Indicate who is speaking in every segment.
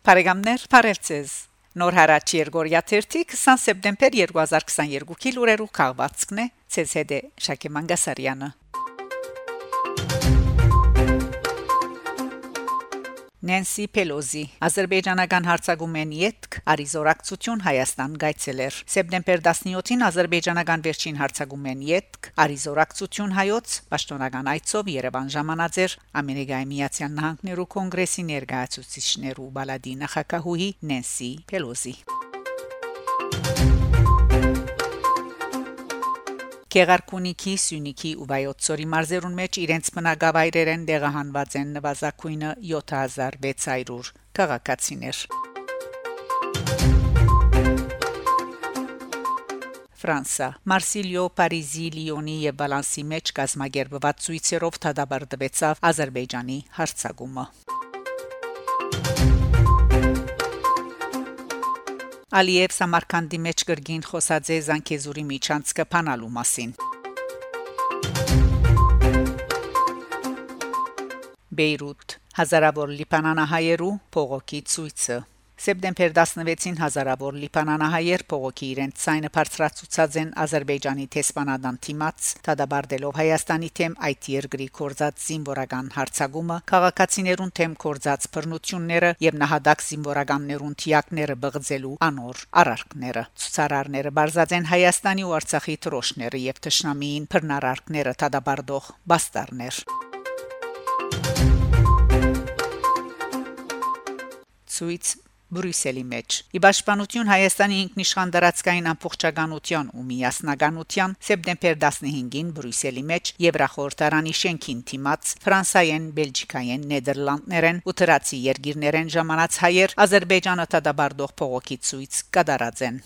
Speaker 1: Փարեգամներ Փարելցես Նոր հարաճ Երգորիա 30 20 սեպտեմբեր 2022-ի լուրերով քաղվածքն է ՑՍԴ Շակե Մանգասարյանը Նենսի Պելոզի Ադրբեջանական հարցագումեն յետք Արիզորակցություն Հայաստան գայցելեր Սեպտեմբեր 17-ին ադրբեջանական վերջին հարցագումեն յետք Արիզորակցություն հայոց պաշտոնական այցով Երևան ժամանածեր Ամերիկայի Միացյալ Նահանգներու կոնգրեսի ներկայացուցիչներու բալադի նախակահուհի Նենսի Պելոզի Գեղարքունիքի, Սյունիքի ու Վայոց-Ծորի մարզերուն մեջ իրենց բնակավայրերեն դեղահանված են նվազագույնը 7600 քաղաքացիներ։ Ֆրանսա. Մարսիլիո, Փարիզի, Լիոնի եւ Վալանսի մեջ գազագերբված ցույցերով դադարեցավ Ադրբեջանի հարցակումը։ Ալիև Սամարքանդի մեջ գրգին խոսած է Զանգեզուրի միջանցքը փանալու մասին։ Բեյրութ հազարավոր լիբանանահայերու փողոքի ցույցը Սեպտեմբեր 16-ին հազարավոր լիբանանահայեր փողոքի իրենց ցայնը բարձրացուցած են Ադրբեջանի տեսփանադան թիմած դադարդելով Հայաստանի թեմ այդ երկրի կորզած զինվորական հարցագումը քաղաքացիներուն թեմ կորզած բռնությունները եւ նահատակ զինվորականներուն թիակները բղձելու անոր արարքները ցուցարարները բարձած են Հայաստանի ու Արցախի տրոշները եւ թշնամիին բռնարարքները դադարդող բաստարներ Սույց Բրյուսելի մեջ։ Իբաշխանություն Հայաստանի ինքնիշխան դարածքային ամբողջականության ու միասնականության սեպտեմբեր 15-ին Բրյուսելի մեջ Եվրախորհրդարանի շենքին թիմած Ֆրանսայեն, Բելգիկայեն, Նեդերլանդներեն ու Թրացի երկիրներեն ժամանած հայեր Ադրբեջանը տադաբարդող փողոքի ցույց կդարած են։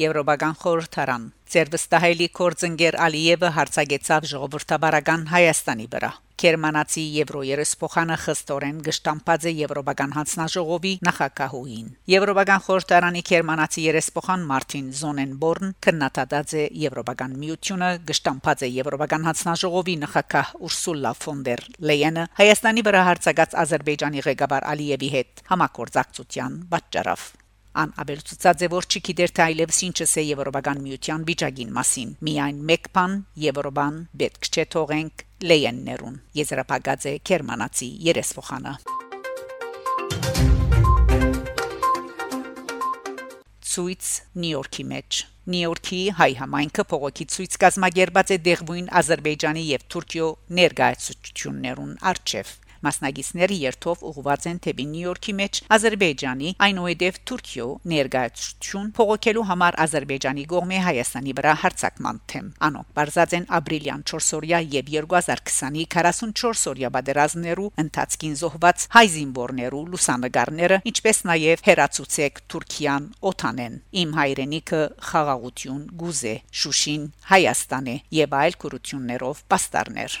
Speaker 1: Եվրոպական խորհրդարան Ձեր վստահելի կորձընկեր Ալիևը հարցագեցավ ժողովրդաբարական Հայաստանի վրա Գերմանացի Եվրոերեսփոխանը խստորեն գշտամբած է Եվրոպական հանձնաժողովի նախակահուին։ Եվրոպական խորհրդարանի Գերմանացի երեսփոխան Մարտին Զոնենբորն քննադատած է Եվրոպական միությունը գշտամբած է Եվրոպական հանձնաժողովի նախակահ Ուրսուլա ֆոն դեր Լեյենը Հայաստանի վրա հարցակած Ադրբեջանի ղեկավար Ալիևի հետ համակորձակցության պատճառով Ան աբելցուցած է որ չգիտեր թե այլևս ինչը է Եվրոպական միության վիճակին մասին։ Միայն մեկ բան Եվրոպան պետք չէ թողենք լեյեններուն եզրափակած է գերմանացի երեսփոխանը ցույց նյու-Յորքի մեջ Նյու-Յորքի հայ համայնքը փողոքի ցույց կազմակերպած է դեղույն Ադրբեջանի եւ Թուրքիո ներկայացություններուն արչեվ Մասնագետները երթով ուղղված են թեպի Նյու Յորքի մեջ Ադրբեջանի, այնուհետև Թուրքիո ներգայացություն փողոքելու համար Ադրբեջանի գողմե Հայաստանի վրա հարձակման թեմ։ Անոնք բարձած են ապրիլյան 4-օրյա եւ 2020-ի 44-օրյա բادرազներու ընթացքին զոհված հայ զինվորներու լուսանգարները, ինչպես նաեւ հերացուցեք Թուրքիան օթանեն։ Իմ հայրենիքը խաղաղություն գուզե Շուշին Հայաստան է եւ այլ կրություններով պաստառներ։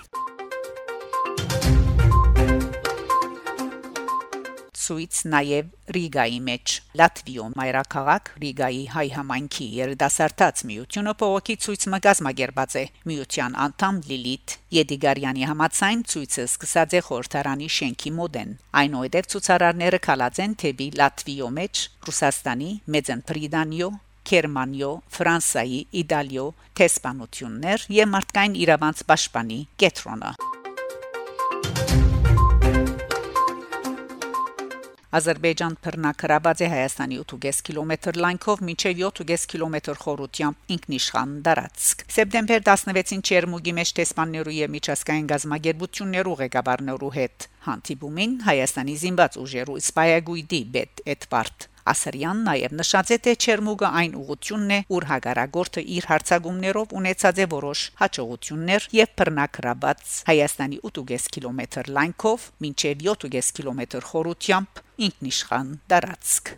Speaker 1: ցույց նաև Ռիգայի մեջ Լատվիո մայրաքաղաք Ռիգայի հայ համայնքի երդասարտած միությունը փողոքի ցույց մգազմագերբած է միության անդամ Լիլիթ Եդիգարյանի համացայն ցույցը սկսած է խորհրդարանի շենքի մոդեն այնուհետև ցուցարարները քալած են թեպի Լատվիո մեջ Ռուսաստանի Մեծենպրիդանիո Գերմանիո, Ֆրանսիայի, Իտալիո, տեսփանություններ եւ մարդկային իրավանց պաշտպանի կետրոնը Ադրբեջան բռնակրաբաց է Հայաստանի 8.5 կիլոմետր լայնքով մինչև 7.5 կիլոմետր խորությամբ ինքնիշխան դարածք։ Սեպտեմբեր 16-ին Չերմուգի մեջ տեսփաններու եւ միջազգային գազագերբություններու ղեկավարներու հետ հանդիպումին Հայաստանի զինված ուժերու սպայագույդի Բետ Էդվարդ Ասարյան նաև նշած է թե Չերմուգը այն ուղությունն է, ուր հագարագորտը իր հարցագումներով ունեցած է որոշ հաջողություններ եւ բռնակրաբաց Հայաստանի 8.5 կիլոմետր լայնքով մինչեւ 7.5 կիլոմետր խորությամբ ինքնիշխան դարածք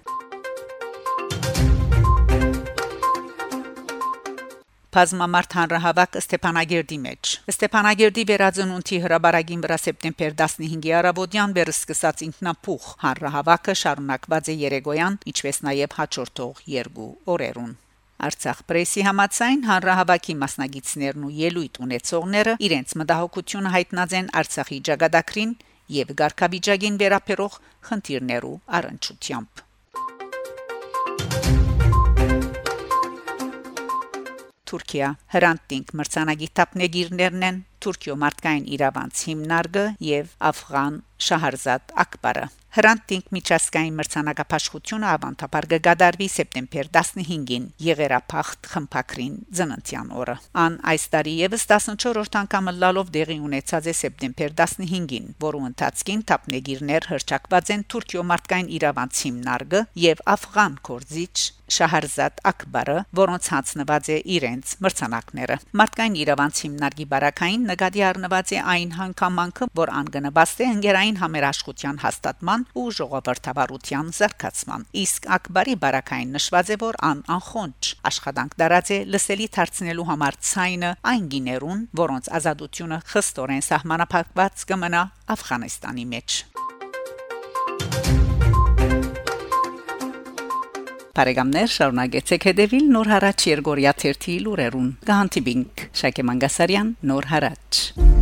Speaker 1: Բազմամարդ հանրահավաք Ստեփանագերդի մեջ։ Ստեփանագերդի վերածնունդի հրաբարագին վրա սեպտեմբեր 15-ի արաբոդյան վեր սկսած ինքնապուխ հանրահավաքը շարունակված է Երեգոյան, ինչպես նաև հաջորդող երկու օրերուն։ Արցախ պրեսի համացայն հանրահավաքի մասնագետներն ու ելույթ ունեցողները իրենց մտահոգությունը հայտնած են Արցախի ճակատագրին եւ ղարքավիճակին վերաբերող խնդիրներու առընչությամբ Թուրքիա հրանտինք մրցանագիտապնեգիրներն են Թուրքիո մարդկային իրավանց հիմնարկը եւ Աֆղան Շահարզադ Ակբարը Հրանտինք միջազգային մրցանակապաշխությունը ավանդաբար կգադարվի սեպտեմբեր 15-ին Եղերափախտ խմփակրին ծննդյան օրը։ Ան այս տարի եւս 14-րդ անգամ լալով դեղի ունեցած է սեպտեմբեր 15-ին, որու ընթացքին թափնեգիրներ հրճակված են Թուրքիո մարդկային իրավանց հիմնարկը եւ Աֆղան կորզիչ Շահարզադ Ակբարը, որոնց հանձնված է իրենց մրցանակները։ Մարդկային իրավանց հիմնարկի բարակային նկատի առնված է այն հանգամանքը, որ անգնաբաստ է ընկերային համերաշխության հաստատման ու ժողովրդավարության զարգացման։ Իսկ Ակբարի բարակային նշված է, որ ան անխոնջ աշխատանք դարած է լսելի դարձնելու համար ցայնը այն գիներուն, որոնց ազատությունը խստորեն սահմանափակված կմնա Աֆղանստանի մեջ։ Բարեկամներ շարունակեցեք հետևել Նոր հարաճ Երգորիա 1-ի լուրերուն։ Գահանտիբինգ Շակե Մանգասարյան Նոր հարաճ